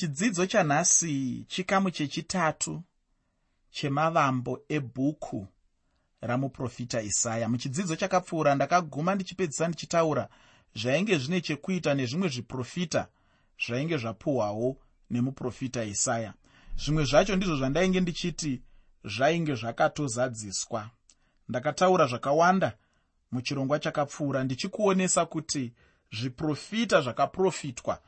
chidzidzo chanhasi chikamu chechitatu chemavambo ebhuku ramuprofita isaya. Muchidzidzo chakapfuura ndakaguma ndichipedzisa ndichitaura zvainge zvine chekuita nezvimwe zviprofita zvainge zvapuhwawo nemuprofita isaya. Zvimwe zvacho ndizvo zvandainge ndichiti zvainge zvakatozadziswa. Ndakataura zvakawanda muchirongwa chakapfuura ndichikuonesa kuti zviprofita zvakaprofitwa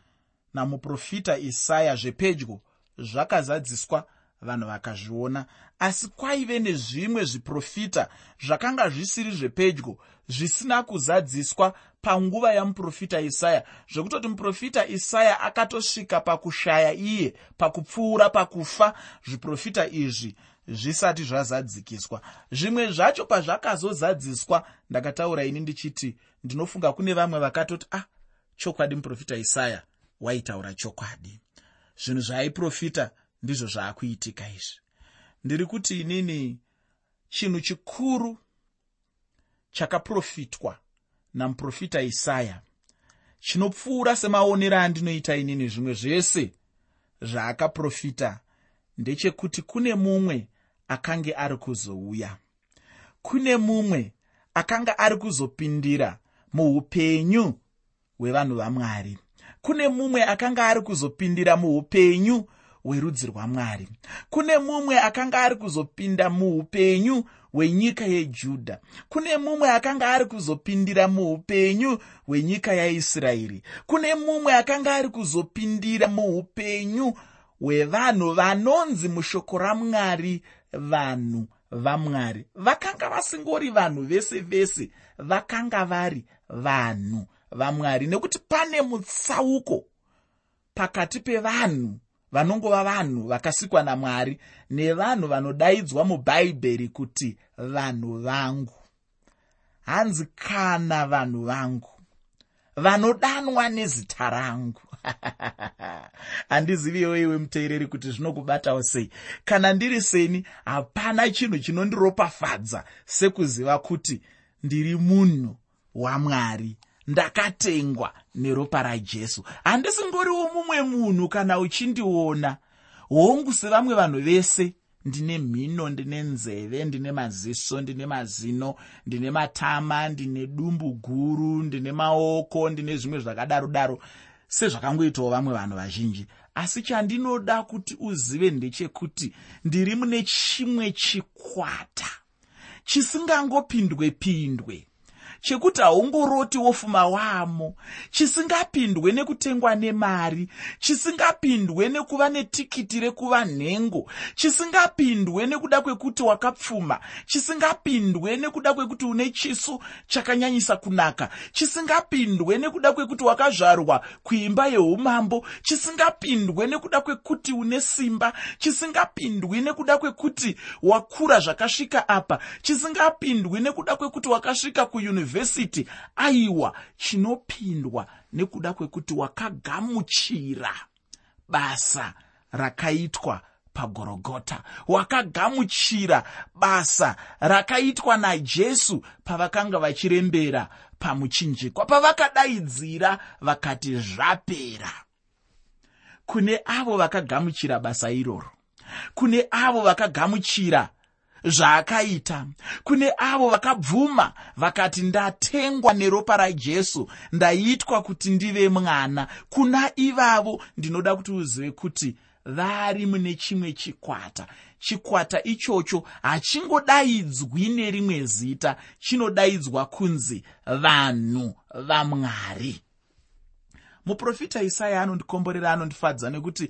namuprofita isaya zvepedyo zvakazadziswa vanhu vakazviona. Asi kwaive nezvimwe zviprofita zvakanga zvisiri zvepedyo zvisina kuzadziswa panguva yamuprofita isaya zvekutoti muprofita isaya akatosvika pakushaya iye pakupfuura pakufa zviprofita izvi zvisati zvazadzikiswa. Zvimwe zvacho pazvakazozadziswa ndakataura ini ndichiti ndinofunga kune vamwe vakatoti ah chokwadi muprofita isaya waitaura chokwadi. Zvinhu zvaaiprofita ndizvo zvaakuitika izvi. Ndiri kuti inini chinhu chikuru chakaprofitwa namuprofita isaya chinopfuura semaonero andinoita inini zvimwe zvese zvaakaprofita ndechekuti kune mumwe akange ari kuzouya. Kune mumwe akanga ari kuzopindira muupenyu hwevanhu vamwari kune mumwe akanga ari kuzopindira muupenyu hwerudzi rwamwari. Kune mumwe akanga ari kuzopinda muupenyu hwenyika yejudha kune mumwe akanga ari kuzopindira muupenyu hwenyika yaisraeri. Kune mumwe akanga ari kuzopindira muupenyu hwevanhu vanonzi mushoko ramwari vanhu vamwari. Vakanga vasingori vanhu vese vese vakanga vari vanhu vamwari. Nekuti pane mutsauko pakati pevanhu vanongova vanhu vakasikwa namwari nevanhu vanodaidzwa mubhaibheri kuti vanhu vangu. Hanzi kana vanhu vangu vanodanwa nezita rangu. Handiziviwo iwe muteereri kuti zvinokubatawo sei. Kana ndiri seni hapana chinhu chinondiropafadza sekuziva kuti ndiri munhu wamwari ndakatengwa neropa rajesu. Handisingoriwo mumwe munhu kana uchindiona. Hongu sevamwe vanhu vese ndine mhino ndine nzeve ndine maziso ndine mazino ndine matama ndine dumbu guru ndine maoko ndine zvimwe zvakadaro daro sezvakangoitawo vamwe vanhu vazhinji. Asi chandinoda kuti uzive ndechekuti ndiri mune chimwe chikwata. Chisingangopindwe pindwe chekuti haungoroti wofuma wamo chisingapindwe nekutengwa nemari chisingapindwe nekuva netikiti rekuva nhengo chisingapindwe nekuda kwekuti wakapfuma chisingapindwe nekuda kwekuti une chiso chakanyanyisa kunaka chisingapindwe nekuda kwekuti wakazvarwa kuimba yeumambo chisingapindwe nekuda kwekuti une simba chisingapindwi nekuda kwekuti wakura zvakasvika apa chisingapindwi nekuda kwekuti wakasvika kuyunivhesiti yunivhesiti aiwa chinopindwa nekuda kwekuti wakagamuchira basa rakaitwa pagorogota. Wakagamuchira basa rakaitwa najesu pavakanga vachirembera pamuchinjikwa pavakadaidzira vakati zvapera. Kune avo vakagamuchira basa iroro. Kune avo vakagamuchira zvaakaita. Kune avo vakabvuma vakati ndatengwa neropa rajesu ndaitwa kuti ndive mwana. Kuna ivavo ndinoda kuti uzive kuti vari mune chimwe chikwata. Chikwata ichocho hachingodaidzwi nerimwe zita chinodaidzwa kunzi vanhu vamwari. Muprofita isaya anondikomborera anondifadza nekuti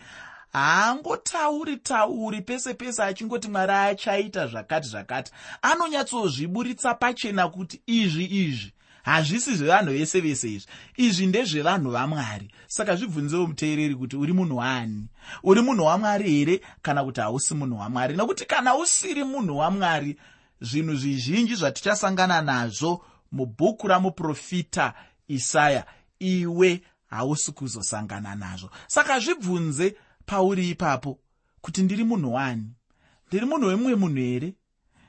haangotauri tauri pese pese achingoti mwari achaita zvakati zvakati. Anonyatsozviburitsa pachena kuti izvi izvi hazvisi zvevanhu vese vese izvi. Izvi ndezvevanhu vamwari. Saka zvibvunzewo muteereri kuti uri munhu waani? Uri munhu wamwari here kana kuti hausi munhu wamwari? Nokuti kana usiri munhu wamwari zvinhu zvizhinji zvatichasangana nazvo mubhuku ramuprofita isaya iwe hausi kuzosangana nazvo. Saka zvibvunze pauri ipapo kuti ndiri munhu wani? Ndiri munhu wemumwe munhu here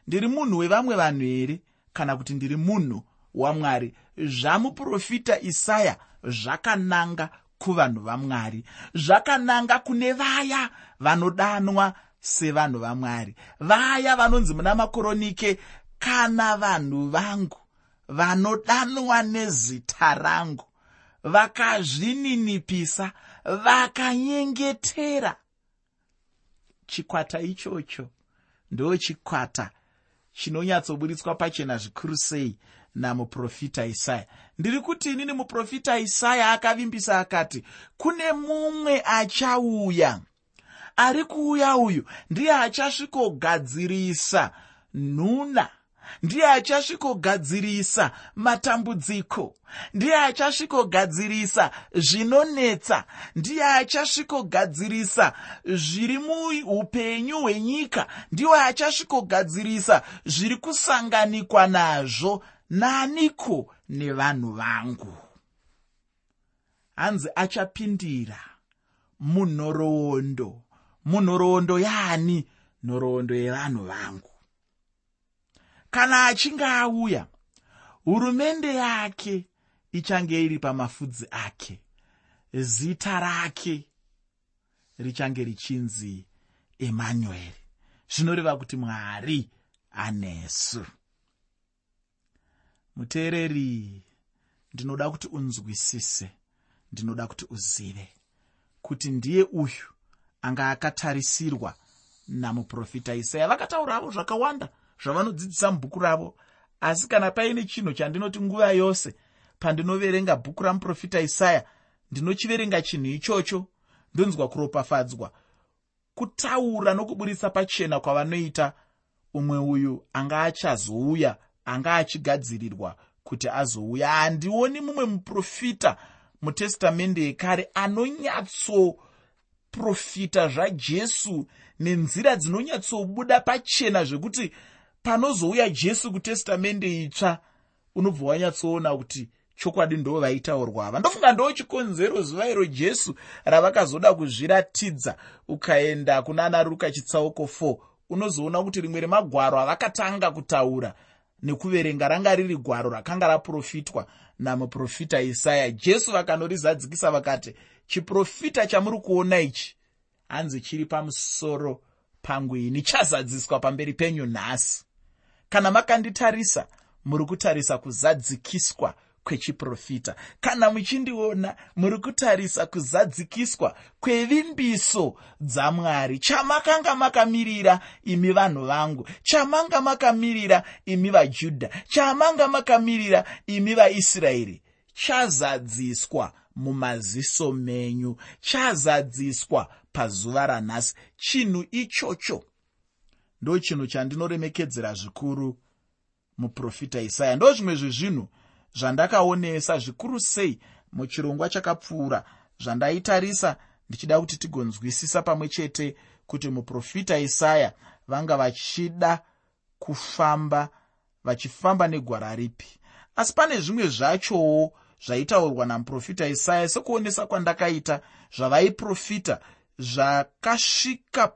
ndiri munhu wevamwe vanhu here kana kuti ndiri munhu wamwari zvamuprofita isaya zvakananga kuvanhu vamwari zvakananga kune vaya vanodanwa sevanhu vamwari vaya vanonzi muna makoronike kana vanhu vangu vanodanwa nezita rangu vakazvininipisa vakanyengetera. Chikwata ichocho ndo chikwata chinonyatsoburitswa pachena zvikuru sei namuprofita isaya. Ndiri kuti inini muprofita isaya akavimbisa akati kune mumwe achauya. Ari kuuya uyu? Ndiye achasvikogadzirisa. Nhuna ndiye achasvikogadzirisa matambudziko ndiye achasvikogadzirisa zvinonetsa ndiye achasvikogadzirisa zviri muupenyu hwenyika ndiwe achasvikogadzirisa zviri kusanganikwa nazvo naniko nevanhu vangu. Hanzi achapindira munhoroondo munhoroondo yaani nhoroondo yevanhu vangu kana achinge auya hurumende yake ichange iri pamafudzi ake zita rake richange richinzi emanueri zvinoreva kuti mwari anesu. Muteereri ndinoda kuti unzwisise ndinoda kuti uzive kuti ndiye uyu anga akatarisirwa namuprofita isaya. Vakatauravo zvakawanda zvavanodzidzisa mubhuku ravo. Asi kana paine chinhu chandinoti nguva yose pandinoverenga bhuku ramuprofita isaya ndinochiverenga chinhu ichocho. Ndonzwa kuropafadzwa kutaura nokuburitsa pachena kwavanoita. Umwe uyu anga achazouya anga achigadzirirwa kuti azouya. Handioni mumwe muprofita mutestamende yekare anonyatsoprofita zvajesu nenzira dzinonyatsobuda pachena zvekuti panozouya jesu kutestamende itsva unobva wanyatsoona kuti chokwadi ndo vaitaurwa ava. Ndofunga ndo chikonzero zuva iro jesu ravakazoda kuzviratidza. Ukaenda kuna ana ruka chitsauko 4 unozoona kuti rimwe remagwaro avakatanga kutaura nekuverenga ranga riri gwaro rakanga raprofitwa namuprofita isaya. Jesu vakanorizadzikisa vakati chiprofita chamuri kuona ichi hanzi chiri pamusoro pangu ini chazadziswa pamberi penyu nhasi kana makanditarisa muri kutarisa kuzadzikiswa kwechiprofita. Kana muchindiona muri kutarisa kuzadzikiswa kwevimbiso dzamwari. Chamakanga makamirira imi vanhu vangu. Chamanga makamirira imi vajudha. Chamanga makamirira imi vaisraeri. Chazadziswa mumaziso menyu. Chazadziswa pazuva ranhasi. Chinhu ichocho ndo chinhu chandinoremekedzera zvikuru muprofita isaya. Ndo zvimwe zvezvinhu zvandakaonesa zvikuru sei muchirongwa chakapfuura zvandaitarisa ndichida kuti tigonzwisisa pamwe chete kuti muprofita isaya vanga vachida kufamba vachifamba negwara ripi. Asi pane zvimwe zvachowo zvaitaurwa namuprofita isaya sekuonesa kwandakaita zvavaiprofita zvakasvika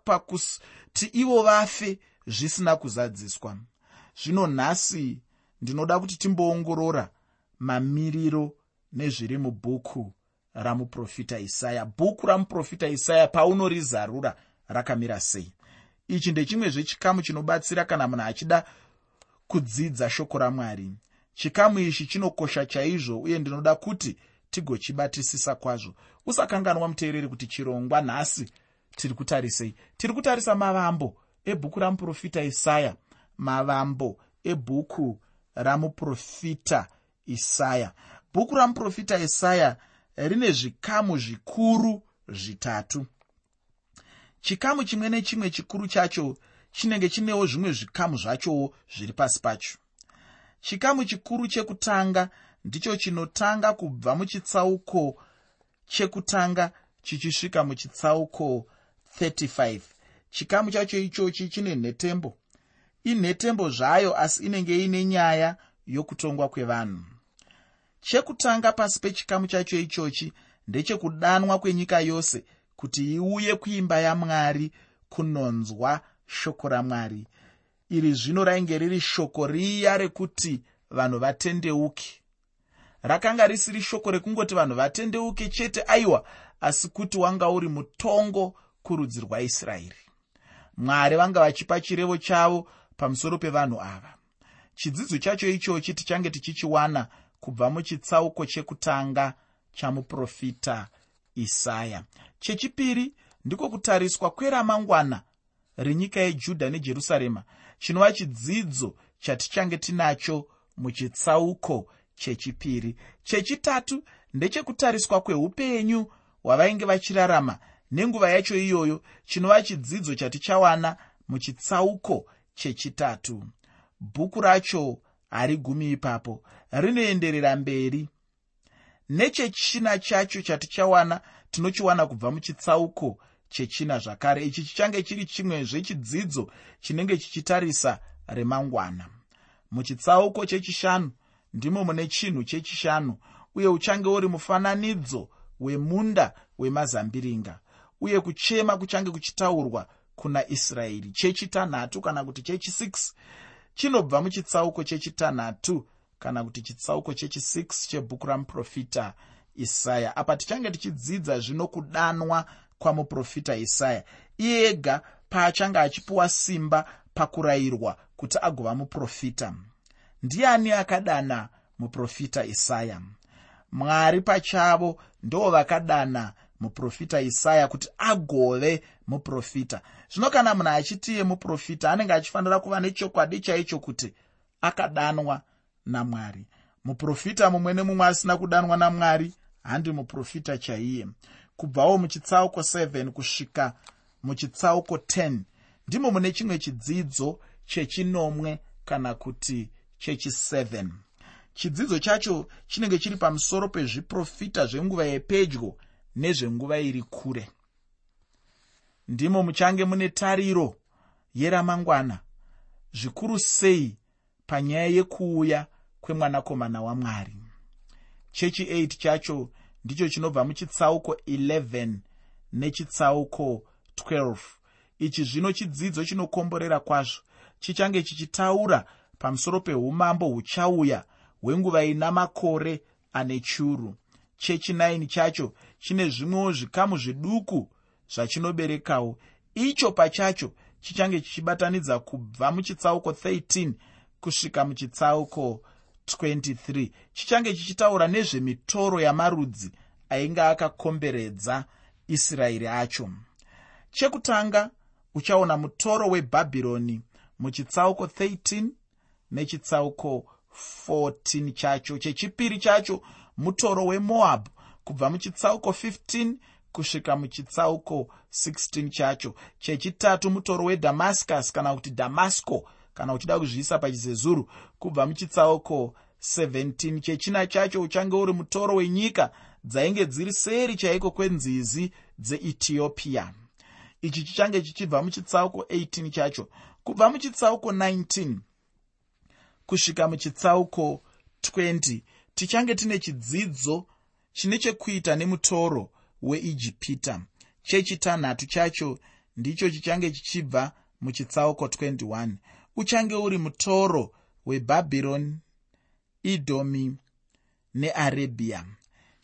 pakuti ivo vafe zvisina kuzadziswa. Zvino nhasi ndinoda kuti timboongorora mamiriro nezviri mubhuku ramuprofita isaya. Bhuku ramuprofita isaya paunorizarura rakamira sei. Ichi ndechimwe zvechikamu chinobatsira kana munhu achida kudzidza shoko ramwari. Chikamu ichi chinokosha chaizvo uye ndinoda kuti tigochibatisisa kwazvo. Usakanganwa muteereri kuti chirongwa nhasi tiri kutarisei? Tiri kutarisa mavambo ebhuku ramuprofita isaya. Mavambo ebhuku ramuprofita isaya. Bhuku ramuprofita isaya rine zvikamu zvikuru zvitatu. Chikamu chimwe nechimwe chikuru chacho chinenge chinewo zvimwe zvikamu zvachowo zviri pasi pacho. Chikamu chikuru chekutanga ndicho chinotanga kubva muchitsauko chekutanga chichisvika muchitsauko 35 chikamu chacho ichochi chine nhetembo. Inhetembo zvayo asi inenge ine nyaya yokutongwa kwevanhu. Chekutanga pasi pechikamu chacho ichochi ndechekudanwa kwenyika yose kuti iuye kuimba yamwari kunonzwa shoko ramwari. Iri zvino rainge riri shoko riya rekuti vanhu vatendeuke. Rakanga risiri shoko rekungoti vanhu vatendeuke chete aiwa asi kuti wanga uri mutongo kurudzi rwaisraeri. Mwari vanga vachipa chirevo chavo pamusoro pevanhu ava. Chidzidzo chacho ichochi tichange tichichiwana kubva muchitsauko chekutanga chamuprofita isaya. Chechipiri ndiko kutariswa kweramangwana renyika yejudha nejerusarema chinova chidzidzo chatichange tinacho muchitsauko chechipiri. Chechitatu ndechekutariswa kweupenyu hwavainge vachirarama nenguva yacho iyoyo chinova chidzidzo chatichawana muchitsauko chechitatu. Bhuku racho harigumi ipapo rinoenderera mberi. Nechechina chacho chatichawana tinochiwana kubva muchitsauko chechina zvakare. Ichi chichange chiri chimwezvechidzidzo chinenge chichitarisa remangwana. Muchitsauko chechishanu ndimo mune chinhu chechishanu uye uchange uri mufananidzo wemunda wemazambiringa uye kuchema kuchange kuchitaurwa kuna israeri. Chechitanhatu kana kuti chechi6 chinobva muchitsauko chechitanhatu kana kuti chitsauko chechi6 chebhuku ramuprofita isaya. Apa tichange tichidzidza zvino kudanwa kwamuprofita isaya. Iye ega paachange achipiwa simba pakurayirwa kuti agova muprofita. Ndiani akadana muprofita isaya? Mwari pachavo ndo vakadana muprofita isaya kuti agove muprofita. Zvino kana munhu achitiye muprofita anenge achifanira kuva nechokwadi chaicho kuti akadanwa namwari. Muprofita mumwe nemumwe asina kudanwa namwari handi muprofita chaiye. Kubvawo muchitsauko 7 kusvika muchitsauko 10 ndimo mune chimwe chidzidzo chechinomwe kana kuti chechi7 chidzidzo chacho chinenge chiri pamusoro pezviprofita zvenguva yepedyo nezvenguva iri kure. Ndimo muchange mune tariro yeramangwana zvikuru sei panyaya yekuuya kwemwanakomana wamwari. Chechi 8 chacho ndicho chinobva muchitsauko 11 nechitsauko 12 ichi zvino chidzidzo chinokomborera kwazvo. Chichange chichitaura pamusoro peumambo huchauya hwenguva ina makore ane churu. Chechi 9 chacho chine zvimwewo zvikamu zviduku zvachinoberekawo. Icho pachacho chichange chichibatanidza kubva muchitsauko 13 kusvika muchitsauko 23 chichange chichitaura nezvemitoro yamarudzi ainge akakomberedza israeri acho. Chekutanga uchaona mutoro webhabhironi muchitsauko 13 nechitsauko 14 chacho. Chechipiri chacho mutoro wemoabhu kubva muchitsauko 15 kusvika muchitsauko 16 chacho. Chechitatu mutoro wedhamascus kana kuti damasco kana uchida kuzviisa pachizezuru kubva muchitsauko 17 chechina chacho uchange uri mutoro wenyika dzainge dziri seri chaiko kwenzizi dzeethiopia. Ichi chichange chichibva muchitsauko 18 chacho. Kubva muchitsauko 19 kusvika muchitsauko 20 tichange tine chidzidzo chine chekuita nemutoro weijipita chechitanhatu chacho ndicho chichange chichibva muchitsauko 21 uchange uri mutoro webhabhironi idhomi nearabhia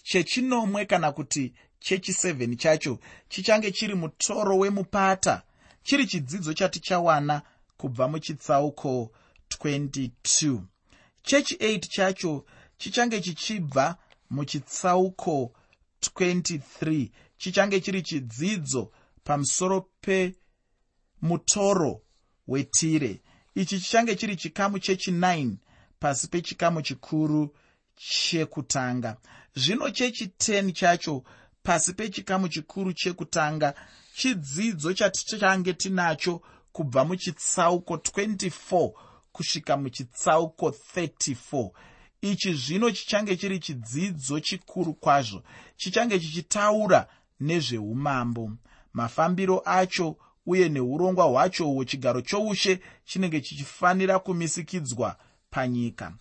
chechinomwe kana kuti chechi7 chacho chichange chiri mutoro wemupata chiri chidzidzo chatichawana kubva muchitsauko 22 chechi8 chacho chichange chichibva muchitsauko 23 chichange chiri chidzidzo pamusoro pemutoro wetire. Ichi chichange chiri chikamu chechi9 pasi pechikamu chikuru chekutanga. Zvino chechi10 chacho pasi pechikamu chikuru chekutanga chidzidzo chatichange tinacho kubva muchitsauko 24 kusvika muchitsauko 34 ichi zvino chichange chiri chidzidzo chikuru kwazvo. Chichange chichitaura nezveumambo. Mafambiro acho uye neurongwa hwacho uhwo chigaro choushe chinenge chichifanira kumisikidzwa panyika.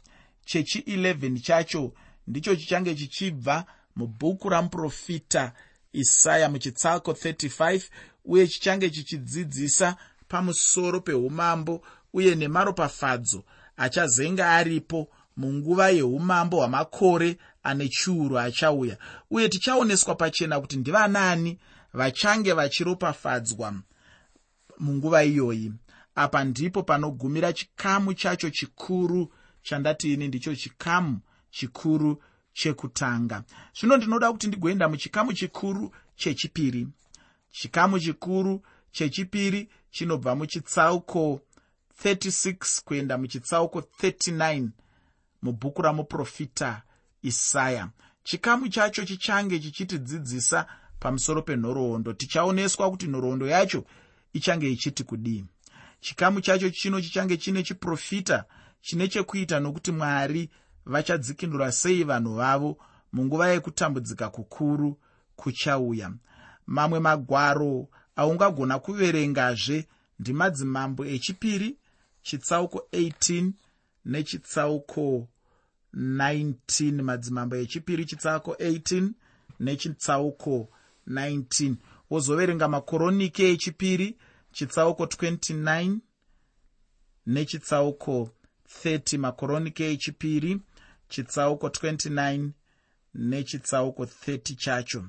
Chechi11 chacho ndicho chichange chichibva mubhuku ramuprofita isaya muchitsauko 35 uye chichange chichidzidzisa pamusoro peumambo uye nemaropafadzo achazenga aripo munguva yeumambo hwamakore ane chiuru achauya. Uye tichaoneswa pachena kuti ndivanani vachange vachiropafadzwa munguva iyoyi. Apa ndipo panogumira chikamu chacho chikuru chandati ini ndicho chikamu chikuru chekutanga. Zvino ndinoda kuti ndigoenda muchikamu chikuru chechipiri. Chikamu chikuru chechipiri chinobva muchitsauko 36 kuenda muchitsauko 39 mubhuku ramuprofita isaya. Chikamu chacho chichange chichitidzidzisa pamusoro penhoroondo. Tichaoneswa kuti nhoroondo yacho ichange ichiti kudii. Chikamu chacho chino chichange chine chiprofita chine chekuita nokuti mwari vachadzikinura sei vanhu vavo munguva yekutambudzika kukuru kuchauya. Mamwe magwaro aungagona kuverengazve ndimadzimambo echipiri chitsauko 18 nechitsauko 19 madzimambo echipiri chitsauko 18 nechitsauko 19 wozoverenga makoronike echipiri chitsauko 29 nechitsauko 30 makoronike echipiri chitsauko 29 nechitsauko 30 chacho.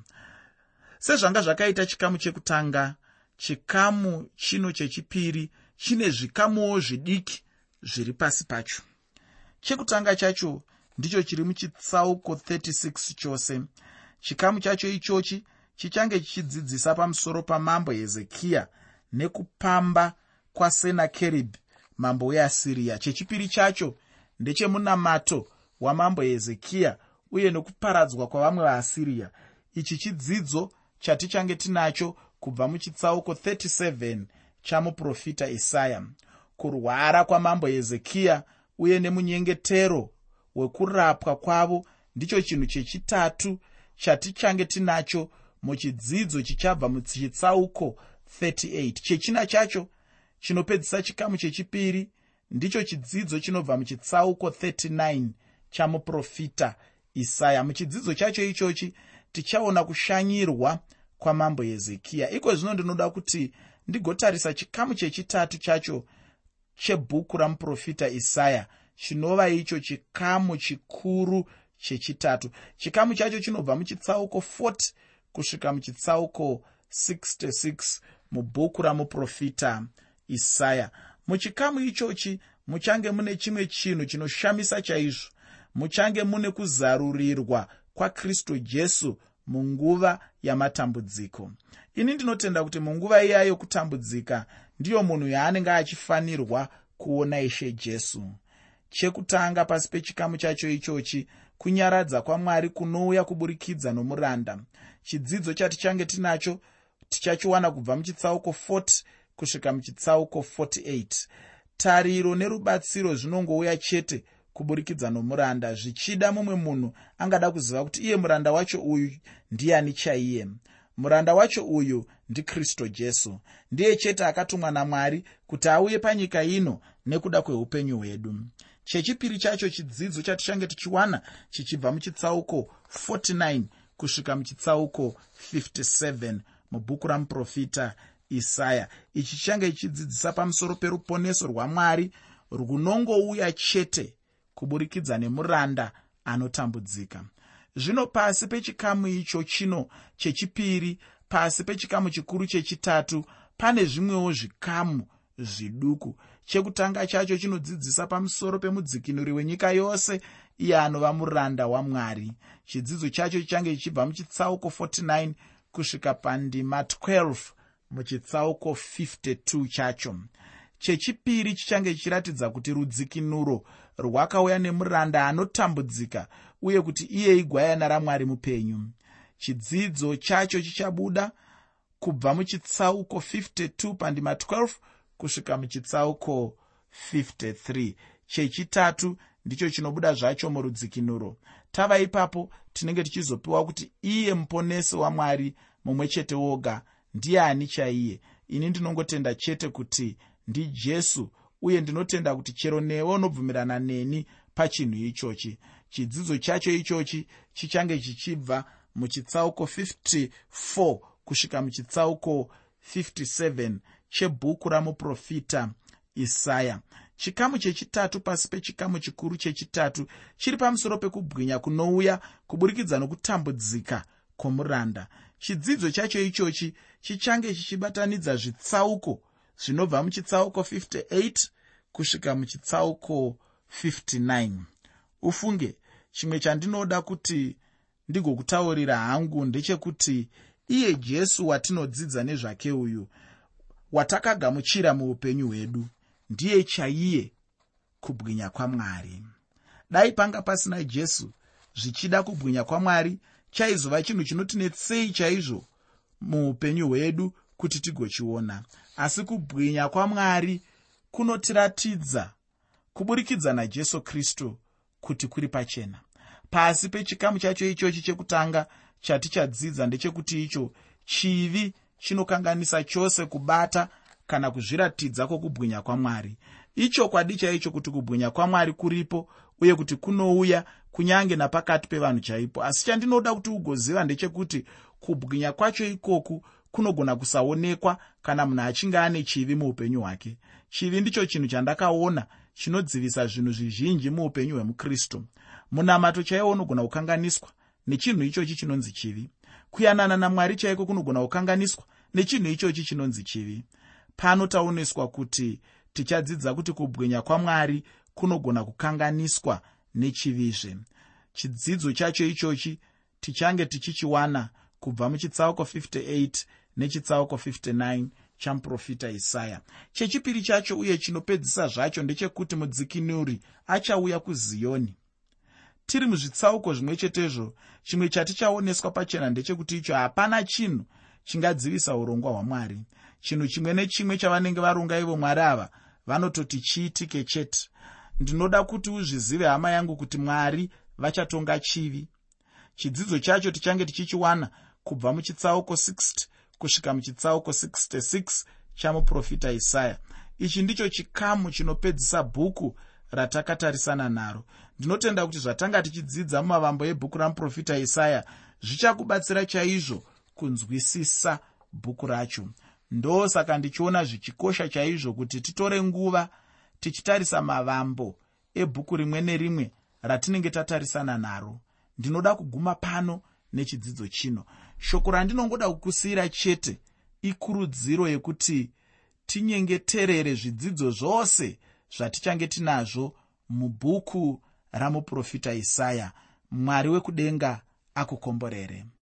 Sezvanga zvakaita chikamu chekutanga chikamu chino chechipiri chine zvikamuwo zvidiki zviri pasi pacho. Chekutanga chacho ndicho chiri muchitsauko 36 chose. Chikamu chacho ichochi chichange chichidzidzisa pamusoro pamambo hezekiya nekupamba kwasenakeribhi mambo weasiriya chechipiri chacho ndechemunamato wamambo hezekiya uye nokuparadzwa kwavamwe vaasiriya ichi chidzidzo chatichange tinacho kubva muchitsauko 37 chamuprofita isaya kurwara kwamambo hezekiya uye nemunyengetero wekurapwa kwavo ndicho chinhu chechitatu chatichange tinacho muchidzidzo chichabva muchitsauko 38 chechina chacho chinopedzisa chikamu chechipiri ndicho chidzidzo chinobva muchitsauko 39 chamuprofita isaya. Muchidzidzo chacho ichochi tichaona kushanyirwa kwamambo hezekiya. Iko zvino ndinoda kuti ndigotarisa chikamu chechitatu chacho chebhuku ramuprofita isaya chinova icho chikamu chikuru chechitatu. Chikamu chacho chinobva muchitsauko 40 kusvika muchitsauko 66 mubhuku ramuprofita isaya. Muchikamu ichochi muchange mune chimwe chinhu chinoshamisa chaizvo. Muchange mune kuzarurirwa kwakristu jesu munguva yamatambudziko. Ini ndinotenda kuti munguva iya yokutambudzika ndiyo munhu yaanenge achifanirwa kuona ishe jesu. Chekutanga pasi pechikamu chacho ichochi kunyaradza kwamwari kunouya kuburikidza nomuranda. Chidzidzo chatichange tinacho tichachiwana kubva muchitsauko 40 kusvika muchitsauko 48 tariro nerubatsiro zvinongouya chete kuburikidza nomuranda. Zvichida mumwe munhu angada kuziva kuti iye muranda wacho uyu ndiani chaiye muranda wacho uyu ndikristu jesu. Ndiye chete akatumwa namwari kuti auye panyika ino nekuda kweupenyu hwedu. Chechipiri chacho chidzidzo chatichange tichiwana chichibva muchitsauko 49 kusvika muchitsauko 57 mubhuku ramuprofita isaya. Ichi chichange chichidzidzisa pamusoro peruponeso rwamwari runongouya chete kuburikidza nemuranda anotambudzika zvino pasi pechikamu icho chino chechipiri pasi pechikamu chikuru chechitatu pane zvimwewo zvikamu zviduku. Chekutanga chacho chinodzidzisa pamusoro pemudzikinuri wenyika yose iye anova muranda wamwari. Chidzidzo chacho chichange chichibva muchitsauko 49 kusvika pandima 12 muchitsauko 52 chacho. Chechipiri chichange chichiratidza kuti rudzikinuro rwakauya nemuranda anotambudzika uye kuti iye igwayana ramwari mupenyu. Chidzidzo chacho chichabuda kubva muchitsauko 52 pandima 12 kusvika muchitsauko 53 chechitatu ndicho chinobuda zvacho murudzikinuro. Tava ipapo tinenge tichizopiwa kuti iye muponesi wamwari mumwe chete woga. Ndiye ani chaiye? Ini ndinongotenda chete kuti ndijesu uye ndinotenda kuti chero newe unobvumirana neni pachinhu ichochi chidzidzo chacho ichochi chichange chichibva muchitsauko 54 kusvika muchitsauko 57 chebhuku ramuprofita isaya. Chikamu chechitatu pasi pechikamu chikuru chechitatu chiri pamusoro pekubwinya kunouya kuburikidza nokutambudzika kwomuranda. Chidzidzo chacho ichochi chichange chichibatanidza zvitsauko zvinobva muchitsauko 58 kusvika muchitsauko 59 ufunge chimwe chandinoda kuti ndigokutaurira hangu ndechekuti iye jesu watinodzidza nezvake uyu watakagamuchira muupenyu hwedu ndiye chaiye kubwinya kwamwari. Dai panga pasina jesu zvichida kubwinya kwamwari chaizova chinhu chinotinetsei chaizvo muupenyu hwedu kuti tigochiona. Asi kubwinya kwamwari kunotiratidza kuburikidza najesu kristu kuti kuri pachena. Pasi pechikamu chacho ichochi chekutanga chatichadzidza ndechekuti icho chivi chinokanganisa chose kubata kana kuzviratidza kwokubwinya kwamwari. Ichokwadi chaicho kuti kubwinya kwamwari kuripo uye kuti kunouya kunyange napakati pevanhu chaipo. Asi chandinoda kuti ugoziva ndechekuti kubwinya kwacho ikoku kunogona kusaonekwa kana munhu achinge ane chivi muupenyu hwake. Chivi ndicho chinhu chandakaona chinodzivisa zvinhu zvizhinji muupenyu hwemukristu. Munamato chaiwo unogona kukanganiswa nechinhu ichochi chinonzi chivi. Kuyanana namwari chaiko kunogona kukanganiswa nechinhu ichochi chinonzi chivi. Pano taoneswa kuti tichadzidza kuti kubwinya kwamwari kunogona kukanganiswa nechivizve. Chidzidzo chacho ichochi tichange tichichiwana kubva muchitsauko 58 nechitsauko 59 chamuprofita isaya. Chechipiri chacho uye chinopedzisa zvacho ndechekuti mudzikinuri achauya kuziyoni tiri muzvitsauko zvimwe chetezvo chimwe chatichaoneswa pachena ndechekuti icho hapana chinhu chingadzivisa urongwa hwamwari. Chinhu chimwe nechimwe chavanenge varonga ivo mwari ava vanototi chiitike chete. Ndinoda kuti uzvizive hama yangu kuti mwari vachatonga chivi. Chidzidzo chacho tichange tichichiwana kubva muchitsauko 60 kusvika muchitsauko 66 chamuprofita isaya. Ichi ndicho chikamu chinopedzisa bhuku ratakatarisana naro. Ndinotenda kuti zvatanga tichidzidza mumavambo ebhuku ramuprofita isaya zvichakubatsira chaizvo kunzwisisa bhuku racho. Ndosaka ndichiona zvichikosha chaizvo kuti titore nguva tichitarisa mavambo ebhuku rimwe nerimwe ratinenge tatarisana naro. Ndinoda kuguma pano nechidzidzo chino shoko randinongoda kukusiyira chete ikurudziro yekuti tinyengeterere zvidzidzo zvose zvatichange tinazvo mubhuku ramuprofita isaya mwari wekudenga akukomborere